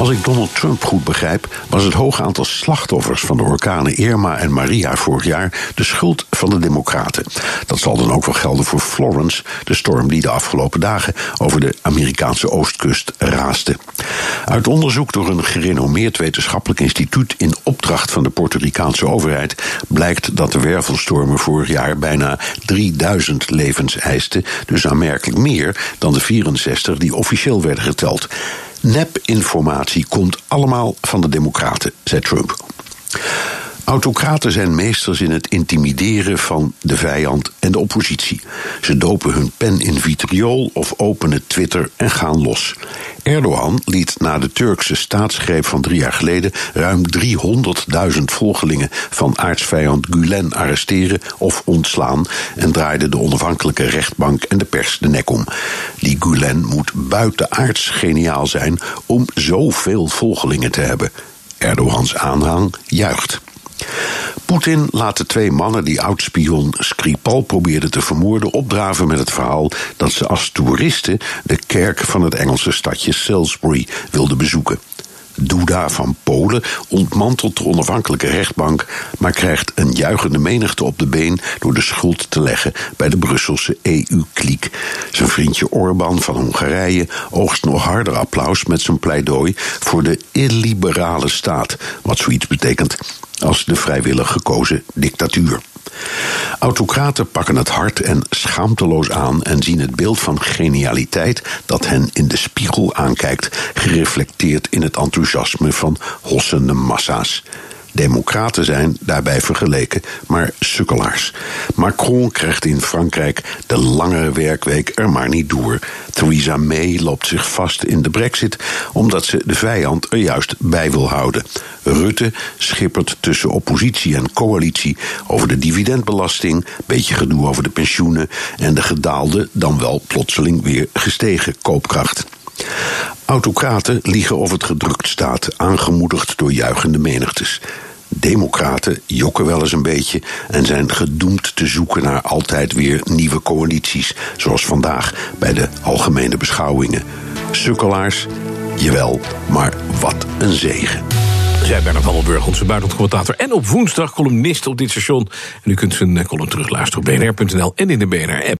Als ik Donald Trump goed begrijp, was het hoge aantal slachtoffers van de orkanen Irma en Maria vorig jaar de schuld van de Democraten. Dat zal dan ook wel gelden voor Florence, de storm die de afgelopen dagen over de Amerikaanse oostkust raaste. Uit onderzoek door een gerenommeerd wetenschappelijk instituut in opdracht van de Puerto Ricaanse overheid blijkt dat de wervelstormen vorig jaar bijna 3000 levens eisten, dus aanmerkelijk meer dan de 64 die officieel werden geteld. Nepinformatie komt allemaal van de Democraten, zei Trump. Autocraten zijn meesters in het intimideren van de vijand en de oppositie. Ze dopen hun pen in vitriol of openen Twitter en gaan los. Erdogan liet na de Turkse staatsgreep van drie jaar geleden ruim 300.000 volgelingen van aardsvijand Gulen arresteren of ontslaan en draaide de onafhankelijke rechtbank en de pers de nek om. Die Gulen moet buitenaards geniaal zijn om zoveel volgelingen te hebben. Erdogans aanhang juicht. Poetin laat de twee mannen die oudspion Skripal probeerden te vermoorden opdraven met het verhaal dat ze als toeristen de kerk van het Engelse stadje Salisbury wilden bezoeken. Duda van Polen ontmantelt de onafhankelijke rechtbank, maar krijgt een juichende menigte op de been door de schuld te leggen bij de Brusselse EU-kliek. Zijn vriendje Orbán van Hongarije oogst nog harder applaus met zijn pleidooi voor de illiberale staat, wat zoiets betekent als de vrijwillig gekozen dictatuur. Autocraten pakken het hard en schaamteloos aan en zien het beeld van genialiteit dat hen in de spiegel aankijkt, gereflecteerd in het enthousiasme van hossende massa's. Democraten zijn daarbij vergeleken, maar sukkelaars. Macron krijgt in Frankrijk de langere werkweek er maar niet door. Theresa May loopt zich vast in de brexit omdat ze de vijand er juist bij wil houden. Rutte schippert tussen oppositie en coalitie over de dividendbelasting, beetje gedoe over de pensioenen en de gedaalde, dan wel plotseling weer gestegen koopkracht. Autocraten liegen of het gedrukt staat, aangemoedigd door juichende menigtes. Democraten jokken wel eens een beetje en zijn gedoemd te zoeken naar altijd weer nieuwe coalities, zoals vandaag bij de algemene beschouwingen. Sukkelaars, jawel, maar wat een zegen. Zij Bernard Hammelburg, onze buitenlandcommentator. En op woensdag columnist op dit station. En u kunt zijn eh, column terugluisteren op bnr.nl en in de BNR-app.